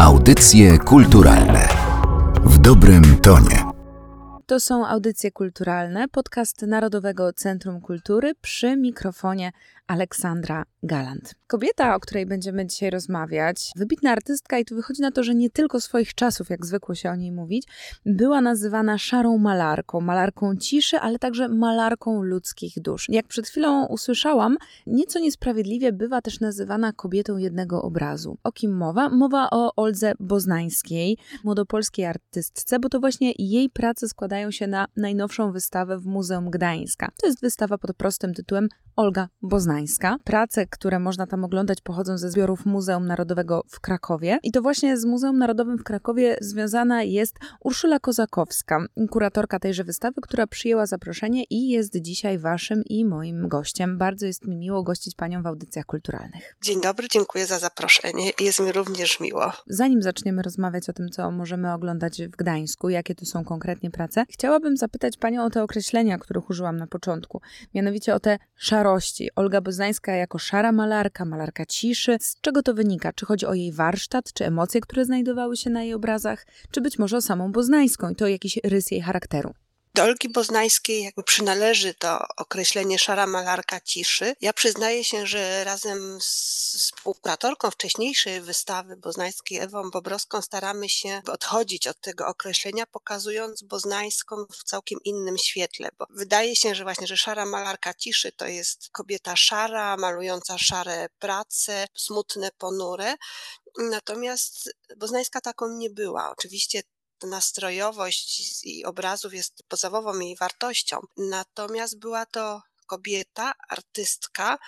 Audycje kulturalne w dobrym tonie. To są audycje kulturalne, podcast Narodowego Centrum Kultury przy mikrofonie Aleksandra Galant. Kobieta, o której będziemy dzisiaj rozmawiać, wybitna artystka, i tu wychodzi na to, że nie tylko swoich czasów, jak zwykło się o niej mówić, była nazywana szarą malarką, malarką ciszy, ale także malarką ludzkich dusz. Jak przed chwilą usłyszałam, nieco niesprawiedliwie bywa też nazywana kobietą jednego obrazu. O kim mowa? Mowa o Oldze Boznańskiej, młodopolskiej artystce, bo to właśnie jej prace składają się na najnowszą wystawę w Muzeum Gdańska. To jest wystawa pod prostym tytułem Olga Boznańska. Prace, które można tam oglądać, pochodzą ze zbiorów Muzeum Narodowego w Krakowie. I to właśnie z Muzeum Narodowym w Krakowie związana jest Urszula Kozakowska, kuratorka tejże wystawy, która przyjęła zaproszenie i jest dzisiaj waszym i moim gościem. Bardzo jest mi miło gościć panią w audycjach kulturalnych. Dzień dobry, dziękuję za zaproszenie. Jest mi również miło. Zanim zaczniemy rozmawiać o tym, co możemy oglądać w Gdańsku, jakie to są konkretnie prace, chciałabym zapytać panią o te określenia, których użyłam na początku. Mianowicie o te szarości Olga Boznańska jako szara malarka, malarka ciszy. Z czego to wynika? Czy chodzi o jej warsztat, czy emocje, które znajdowały się na jej obrazach, czy być może o samą Boznańską i to jakiś rys jej charakteru? Do Olgi Boznańskiej jakby przynależy to określenie szara malarka ciszy. Ja przyznaję się, że razem z współkuratorką wcześniejszej wystawy boznańskiej Ewą Bobrowską staramy się odchodzić od tego określenia, pokazując Boznańską w całkiem innym świetle, bo wydaje się, że właśnie, że szara malarka ciszy to jest kobieta szara, malująca szare prace, smutne, ponure. Natomiast Boznańska taką nie była. Oczywiście nastrojowość i obrazów jest podstawową jej wartością. Natomiast była to kobieta, artystka,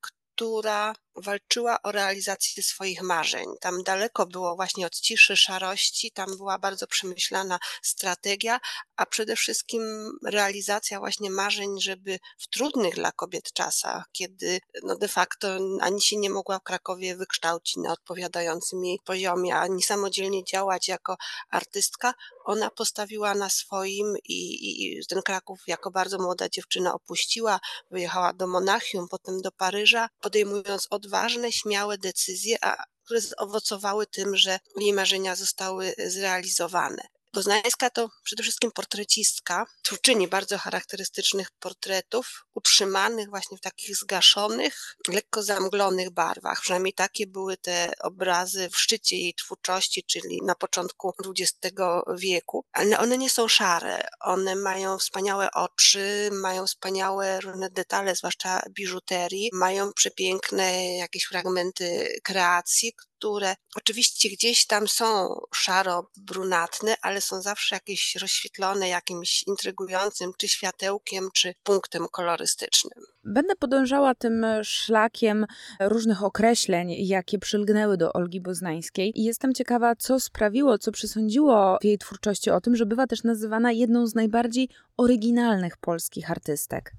która walczyła o realizację swoich marzeń. Tam daleko było właśnie od ciszy, szarości, tam była bardzo przemyślana strategia, a przede wszystkim realizacja właśnie marzeń, żeby w trudnych dla kobiet czasach, kiedy no de facto ani się nie mogła w Krakowie wykształcić na odpowiadającym jej poziomie, ani samodzielnie działać jako artystka, ona postawiła na swoim i, i ten Kraków jako bardzo młoda dziewczyna opuściła, wyjechała do Monachium, potem do Paryża, podejmując od odważne, śmiałe decyzje, a które zaowocowały tym, że jej marzenia zostały zrealizowane. Poznańska to przede wszystkim portrecistka, twórczyni bardzo charakterystycznych portretów, utrzymanych właśnie w takich zgaszonych, lekko zamglonych barwach. Przynajmniej takie były te obrazy w szczycie jej twórczości, czyli na początku XX wieku. Ale one nie są szare, one mają wspaniałe oczy, mają wspaniałe różne detale, zwłaszcza biżuterii, mają przepiękne jakieś fragmenty kreacji, które oczywiście gdzieś tam są szaro-brunatne, ale są zawsze jakieś rozświetlone jakimś intrygującym czy światełkiem, czy punktem kolorystycznym. Będę podążała tym szlakiem różnych określeń, jakie przylgnęły do Olgi Boznańskiej i jestem ciekawa, co sprawiło, co przesądziło w jej twórczości o tym, że bywa też nazywana jedną z najbardziej oryginalnych polskich artystek.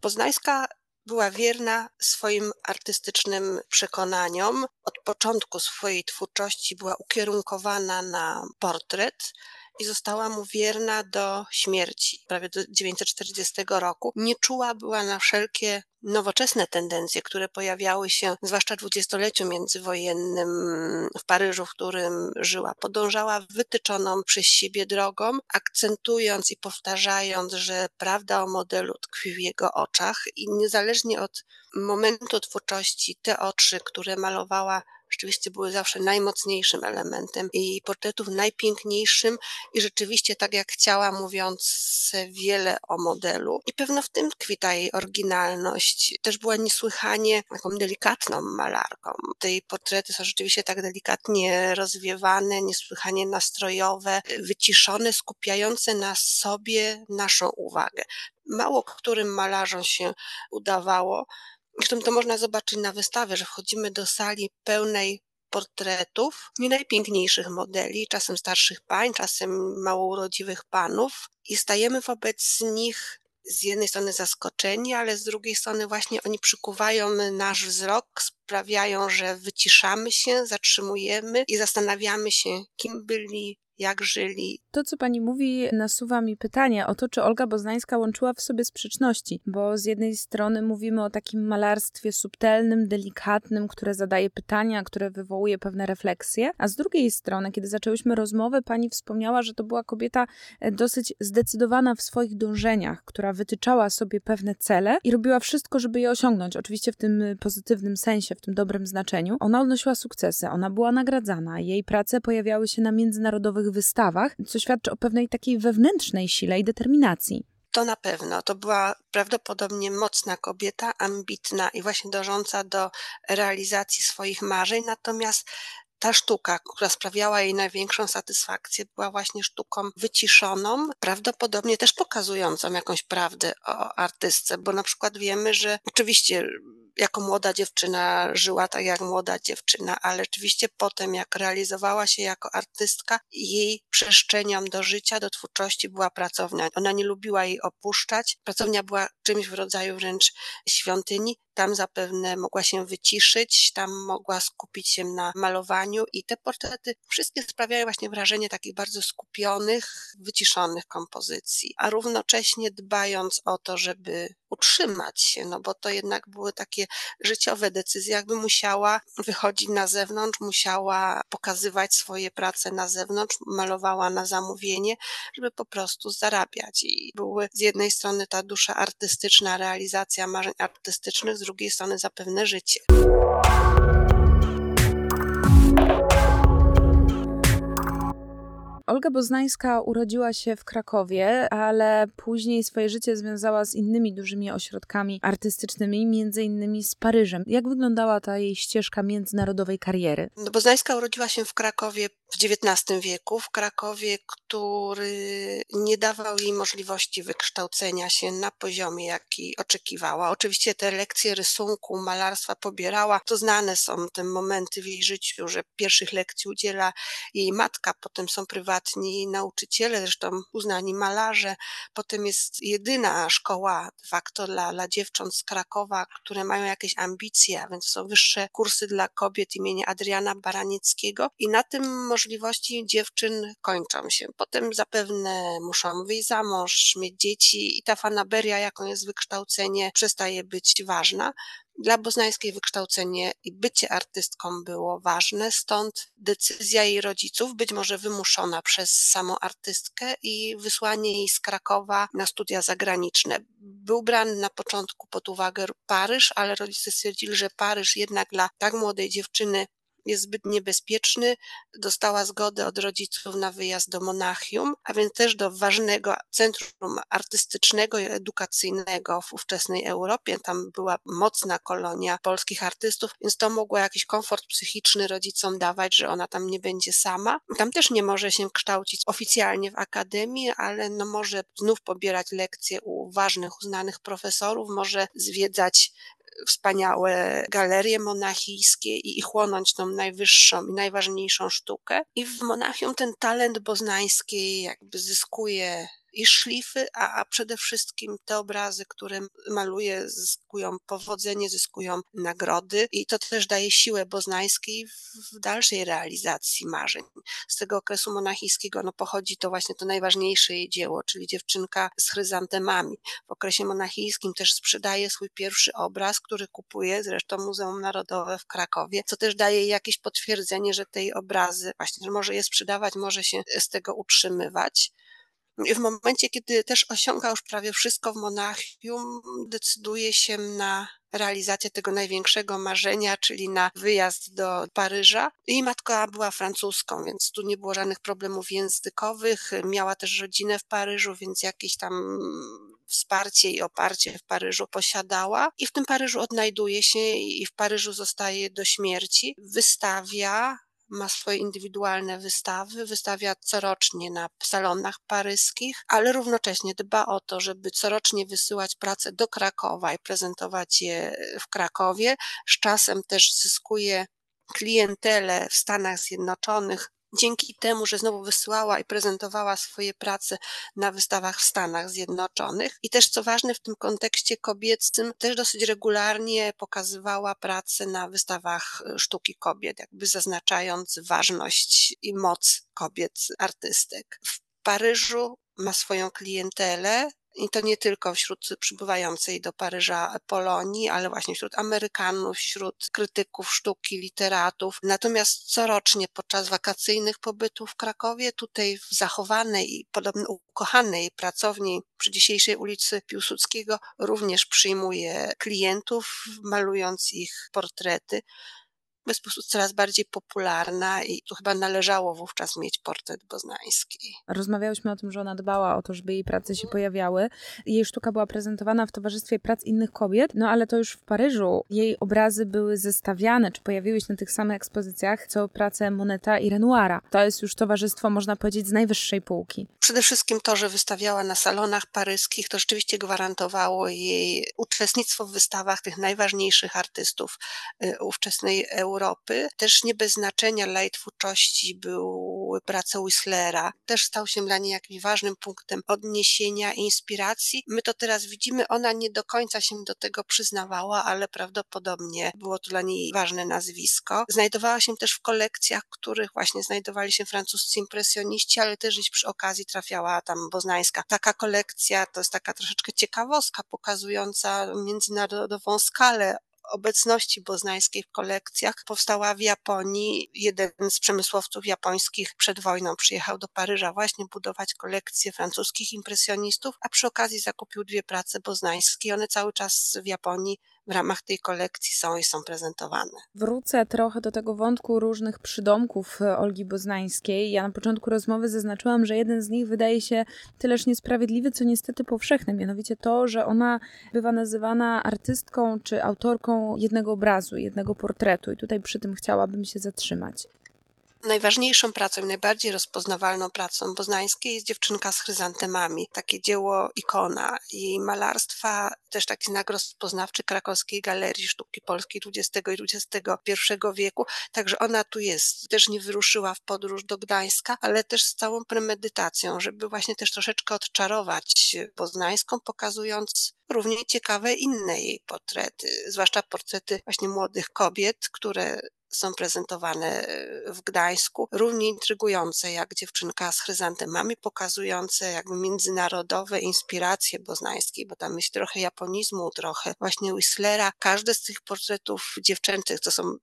Poznańska była wierna swoim artystycznym przekonaniom. Od początku swojej twórczości była ukierunkowana na portret i została mu wierna do śmierci, prawie do 1940 roku. Nie czuła była na wszelkie nowoczesne tendencje, które pojawiały się zwłaszcza w dwudziestoleciu międzywojennym w Paryżu, w którym żyła. Podążała wytyczoną przez siebie drogą, akcentując i powtarzając, że prawda o modelu tkwi w jego oczach i niezależnie od momentu twórczości, te oczy, które malowała rzeczywiście były zawsze najmocniejszym elementem i portretów najpiękniejszym i rzeczywiście tak jak chciała, mówiąc wiele o modelu. I pewno w tym tkwi ta jej oryginalność. Też była niesłychanie taką delikatną malarką. Te jej portrety są rzeczywiście tak delikatnie rozwiewane, niesłychanie nastrojowe, wyciszone, skupiające na sobie naszą uwagę. Mało którym malarzom się udawało Zresztą to można zobaczyć na wystawie, że wchodzimy do sali pełnej portretów nie najpiękniejszych modeli, czasem starszych pań, czasem mało urodziwych panów i stajemy wobec nich z jednej strony zaskoczeni, ale z drugiej strony właśnie oni przykuwają nasz wzrok, sprawiają, że wyciszamy się, zatrzymujemy i zastanawiamy się, kim byli, jak żyli. To, co pani mówi, nasuwa mi pytanie o to, czy Olga Boznańska łączyła w sobie sprzeczności, bo z jednej strony mówimy o takim malarstwie subtelnym, delikatnym, które zadaje pytania, które wywołuje pewne refleksje, a z drugiej strony, kiedy zaczęłyśmy rozmowę, pani wspomniała, że to była kobieta e, dosyć zdecydowana w swoich dążeniach, która wytyczała sobie pewne cele i robiła wszystko, żeby je osiągnąć. Oczywiście w tym pozytywnym sensie, w tym dobrym znaczeniu. Ona odnosiła sukcesy, ona była nagradzana, jej prace pojawiały się na międzynarodowych wystawach, co świadczy o pewnej takiej wewnętrznej sile i determinacji. To na pewno. To była prawdopodobnie mocna kobieta, ambitna i właśnie dążąca do realizacji swoich marzeń. Natomiast ta sztuka, która sprawiała jej największą satysfakcję, była właśnie sztuką wyciszoną, prawdopodobnie też pokazującą jakąś prawdę o artystce, bo na przykład wiemy, że oczywiście jako młoda dziewczyna żyła tak jak młoda dziewczyna, ale rzeczywiście potem, jak realizowała się jako artystka, jej przestrzenią do życia, do twórczości była pracownia. Ona nie lubiła jej opuszczać. Pracownia była czymś w rodzaju wręcz świątyni. Tam zapewne mogła się wyciszyć, tam mogła skupić się na malowaniu i te portrety wszystkie sprawiają właśnie wrażenie takich bardzo skupionych, wyciszonych kompozycji, a równocześnie dbając o to, żeby utrzymać się, no bo to jednak były takie życiowe decyzje, jakby musiała wychodzić na zewnątrz, musiała pokazywać swoje prace na zewnątrz, malowała na zamówienie, żeby po prostu zarabiać. I były z jednej strony ta dusza artystyczna, realizacja marzeń artystycznych, z drugiej strony zapewne życie. Olga Boznańska urodziła się w Krakowie, ale później swoje życie związała z innymi dużymi ośrodkami artystycznymi, między innymi z Paryżem. Jak wyglądała ta jej ścieżka międzynarodowej kariery? No, Boznańska urodziła się w Krakowie w XIX wieku, w Krakowie, który nie dawał jej możliwości wykształcenia się na poziomie, jaki oczekiwała. Oczywiście te lekcje rysunku, malarstwa pobierała. To znane są te momenty w jej życiu, że pierwszych lekcji udziela jej matka, potem są prywatni nauczyciele, zresztą uznani malarze. Potem jest jedyna szkoła de facto dla, dla dziewcząt z Krakowa, które mają jakieś ambicje, a więc są wyższe kursy dla kobiet imienia Adriana Baranickiego i na tym możliwości dziewczyn kończą się. Potem zapewne muszą wyjść za mąż, mieć dzieci i ta fanaberia, jaką jest wykształcenie, przestaje być ważna. Dla Boznańskiej wykształcenie i bycie artystką było ważne, stąd decyzja jej rodziców, być może wymuszona przez samą artystkę i wysłanie jej z Krakowa na studia zagraniczne. Był brany na początku pod uwagę Paryż, ale rodzice stwierdzili, że Paryż jednak dla tak młodej dziewczyny jest zbyt niebezpieczny. Dostała zgodę od rodziców na wyjazd do Monachium, a więc też do ważnego centrum artystycznego i edukacyjnego w ówczesnej Europie. Tam była mocna kolonia polskich artystów, więc to mogło jakiś komfort psychiczny rodzicom dawać, że ona tam nie będzie sama. Tam też nie może się kształcić oficjalnie w akademii, ale no może znów pobierać lekcje u ważnych, uznanych profesorów, może zwiedzać wspaniałe galerie monachijskie i, i chłonąć tą najwyższą i najważniejszą sztukę. I w Monachium ten talent boznański jakby zyskuje i szlify, a, a przede wszystkim te obrazy, które maluje, zyskują powodzenie, zyskują nagrody i to też daje siłę boznańskiej w dalszej realizacji marzeń. Z tego okresu monachijskiego no, pochodzi to właśnie to najważniejsze jej dzieło, czyli dziewczynka z chryzantemami. W okresie monachijskim też sprzedaje swój pierwszy obraz, który kupuje zresztą Muzeum Narodowe w Krakowie, co też daje jakieś potwierdzenie, że tej obrazy właśnie, że może je sprzedawać, może się z tego utrzymywać. W momencie, kiedy też osiąga już prawie wszystko w Monachium, decyduje się na realizację tego największego marzenia, czyli na wyjazd do Paryża. Jej matka była francuską, więc tu nie było żadnych problemów językowych. Miała też rodzinę w Paryżu, więc jakieś tam wsparcie i oparcie w Paryżu posiadała i w tym Paryżu odnajduje się i w Paryżu zostaje do śmierci. Wystawia ma swoje indywidualne wystawy, wystawia corocznie na salonach paryskich, ale równocześnie dba o to, żeby corocznie wysyłać prace do Krakowa i prezentować je w Krakowie. Z czasem też zyskuje klientelę w Stanach Zjednoczonych, dzięki temu, że znowu wysyłała i prezentowała swoje prace na wystawach w Stanach Zjednoczonych i też co ważne w tym kontekście kobiecym, też dosyć regularnie pokazywała pracę na wystawach e, sztuki kobiet, jakby zaznaczając ważność i moc kobiet artystek. W Paryżu ma swoją klientelę, i to nie tylko wśród przybywającej do Paryża Polonii, ale właśnie wśród Amerykanów, wśród krytyków sztuki, literatów. Natomiast corocznie podczas wakacyjnych pobytów w Krakowie, tutaj w zachowanej i podobno ukochanej pracowni przy dzisiejszej ulicy Piłsudskiego, również przyjmuje klientów, malując ich portrety jest po prostu coraz bardziej popularna i tu chyba należało wówczas mieć portret boznański. Rozmawiałyśmy o tym, że ona dbała o to, żeby jej prace się pojawiały. Jej sztuka była prezentowana w towarzystwie prac innych kobiet, no ale to już w Paryżu jej obrazy były zestawiane, czy pojawiły się na tych samych ekspozycjach, co prace Moneta i Renoira. To jest już towarzystwo, można powiedzieć, z najwyższej półki. Przede wszystkim to, że wystawiała na salonach paryskich, to rzeczywiście gwarantowało jej uczestnictwo w wystawach tych najważniejszych artystów y, ówczesnej Europy Europy. Też nie bez znaczenia dla jej twórczości były prace Whistlera. Też stał się dla niej jakimś ważnym punktem odniesienia i inspiracji. My to teraz widzimy, ona nie do końca się do tego przyznawała, ale prawdopodobnie było to dla niej ważne nazwisko. Znajdowała się też w kolekcjach, w których właśnie znajdowali się francuscy impresjoniści, ale też przy okazji trafiała tam boznańska. Taka kolekcja to jest taka troszeczkę ciekawostka pokazująca międzynarodową skalę obecności boznańskiej w kolekcjach powstała w Japonii. Jeden z przemysłowców japońskich przed wojną przyjechał do Paryża właśnie budować kolekcję francuskich impresjonistów, a przy okazji zakupił dwie prace boznańskie. One cały czas w Japonii w ramach tej kolekcji są i są prezentowane. Wrócę trochę do tego wątku różnych przydomków e, Olgi Boznańskiej. Ja na początku rozmowy zaznaczyłam, że jeden z nich wydaje się tyleż niesprawiedliwy, co niestety powszechny, mianowicie to, że ona bywa nazywana artystką czy autorką jednego obrazu, jednego portretu i tutaj przy tym chciałabym się zatrzymać. Najważniejszą pracą i najbardziej rozpoznawalną pracą Boznańskiej jest Dziewczynka z chryzantemami. Takie dzieło ikona jej malarstwa, też taki znak rozpoznawczy krakowskiej Galerii Sztuki Polskiej XX i XXI wieku. Także ona tu jest. Też nie wyruszyła w podróż do Gdańska, ale też z całą premedytacją, żeby właśnie też troszeczkę odczarować Poznańską, pokazując równie ciekawe inne jej portrety, zwłaszcza portrety właśnie młodych kobiet, które są prezentowane e, w Gdańsku, równie intrygujące jak dziewczynka z chryzantemami, pokazujące jakby międzynarodowe inspiracje boznańskiej, bo tam jest trochę japonizmu, trochę właśnie Whistlera. Każde z tych portretów dziewczęcych, to są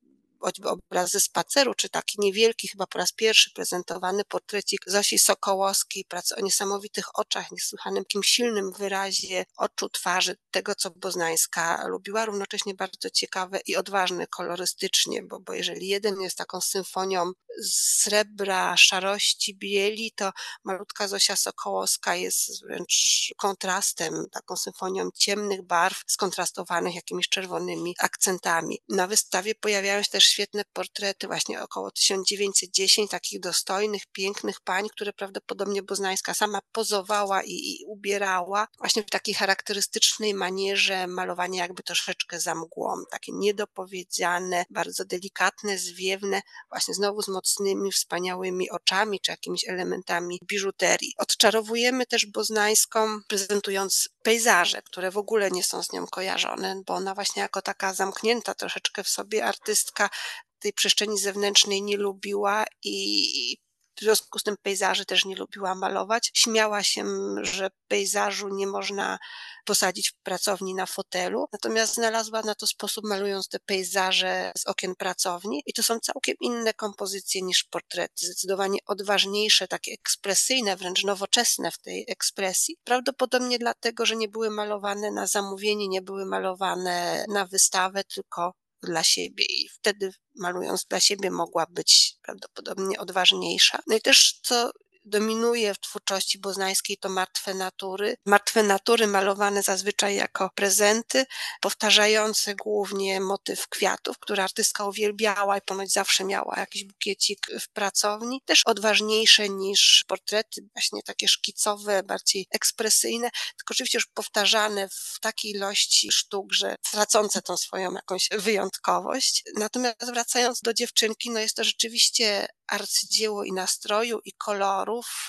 choćby obraz ze spaceru, czy taki niewielki, chyba po raz pierwszy prezentowany portrecik Zosi Sokołowskiej, praca o niesamowitych oczach, niesłychanym, takim silnym wyrazie oczu, twarzy, tego, co Boznańska lubiła, równocześnie bardzo ciekawe i odważne kolorystycznie, bo, bo jeżeli jeden jest taką symfonią srebra, szarości, bieli, to malutka Zosia Sokołowska jest wręcz kontrastem, taką symfonią ciemnych barw, skontrastowanych jakimiś czerwonymi akcentami. Na wystawie pojawiają się też świetne portrety, właśnie około 1910, takich dostojnych, pięknych pań, które prawdopodobnie Boznańska sama pozowała i, i ubierała, właśnie w takiej charakterystycznej manierze malowania jakby troszeczkę za mgłą, takie niedopowiedziane, bardzo delikatne, zwiewne, właśnie znowu z mocnymi, wspaniałymi oczami, czy jakimiś elementami biżuterii. Odczarowujemy też Boznańską, prezentując pejzaże, które w ogóle nie są z nią kojarzone, bo ona właśnie jako taka zamknięta troszeczkę w sobie artystka tej przestrzeni zewnętrznej nie lubiła i w związku z tym pejzaży też nie lubiła malować. Śmiała się, że pejzażu nie można posadzić w pracowni na fotelu, natomiast znalazła na to sposób malując te pejzaże z okien pracowni i to są całkiem inne kompozycje niż portrety, zdecydowanie odważniejsze, takie ekspresyjne, wręcz nowoczesne w tej ekspresji. Prawdopodobnie dlatego, że nie były malowane na zamówienie, nie były malowane na wystawę, tylko dla siebie i wtedy malując dla siebie mogła być prawdopodobnie odważniejsza. No i też co dominuje w twórczości boznańskiej to martwe natury. Martwe natury malowane zazwyczaj jako prezenty, powtarzające głównie motyw kwiatów, który artystka uwielbiała i ponoć zawsze miała jakiś bukiecik w pracowni. Też odważniejsze niż portrety, właśnie takie szkicowe, bardziej ekspresyjne, tylko oczywiście już powtarzane w takiej ilości sztuk, że tracące tą swoją jakąś wyjątkowość. Natomiast wracając do dziewczynki, no jest to rzeczywiście arcydzieło i nastroju, i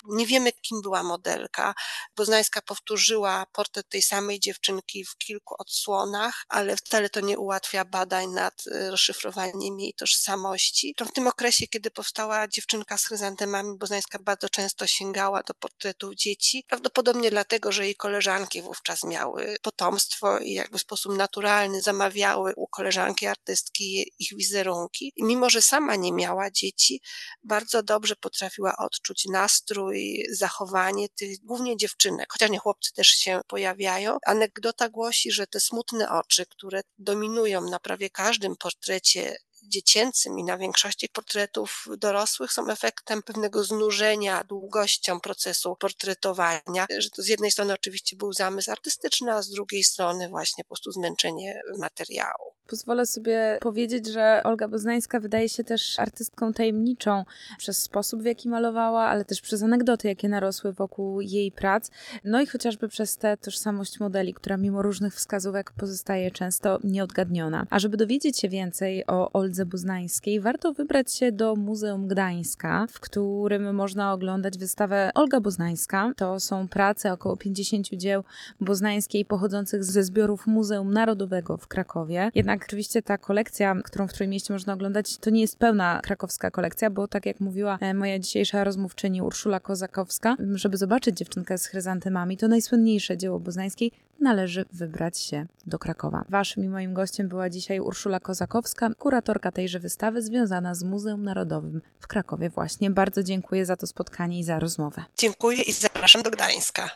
Nie wiemy, kim była modelka. Poznańska powtórzyła portret tej samej dziewczynki w kilku odsłonach, ale wcale to nie ułatwia badań nad y, rozszyfrowaniem jej tożsamości. To w tym okresie, kiedy powstała dziewczynka z chryzantemami, Poznańska bardzo często sięgała do portretów dzieci, prawdopodobnie dlatego, że jej koleżanki wówczas miały potomstwo i jakby w sposób naturalny zamawiały u koleżanki artystki ich wizerunki. I mimo, że sama nie miała dzieci, bardzo dobrze potrafiła odczuć nastrój, zachowanie tych głównie dziewczynek, chociaż nie chłopcy też się pojawiają. Anegdota głosi, że te smutne oczy, które dominują na prawie każdym portrecie dziecięcym i na większości portretów dorosłych są efektem pewnego znużenia długością procesu portretowania, że to z jednej strony oczywiście był zamysł artystyczny, a z drugiej strony właśnie po prostu zmęczenie materiału. Pozwolę sobie powiedzieć, że Olga Boznańska wydaje się też artystką tajemniczą przez sposób, w jaki malowała, ale też przez anegdoty, jakie narosły wokół jej prac, no i chociażby przez tę tożsamość modeli, która mimo różnych wskazówek pozostaje często nieodgadniona. A żeby dowiedzieć się więcej o Oldze Boznańskiej, warto wybrać się do Muzeum Gdańska, w którym można oglądać wystawę Olga Boznańska. To są prace około 50 dzieł boznańskiej pochodzących ze zbiorów Muzeum Narodowego w Krakowie. Jednak oczywiście ta kolekcja, którą w Trójmieście można oglądać, to nie jest pełna krakowska kolekcja, bo tak jak mówiła e, moja dzisiejsza rozmówczyni Urszula Kozakowska, żeby zobaczyć dziewczynkę z chryzantemami, to najsłynniejsze dzieło boznańskiej, należy wybrać się do Krakowa. Waszym i moim gościem była dzisiaj Urszula Kozakowska, kuratorka tejże wystawy związana z Muzeum Narodowym w Krakowie właśnie. Bardzo dziękuję za to spotkanie i za rozmowę. Dziękuję i zapraszam do Gdańska.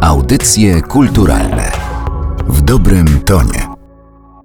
Audycje kulturalne w dobrym tonie.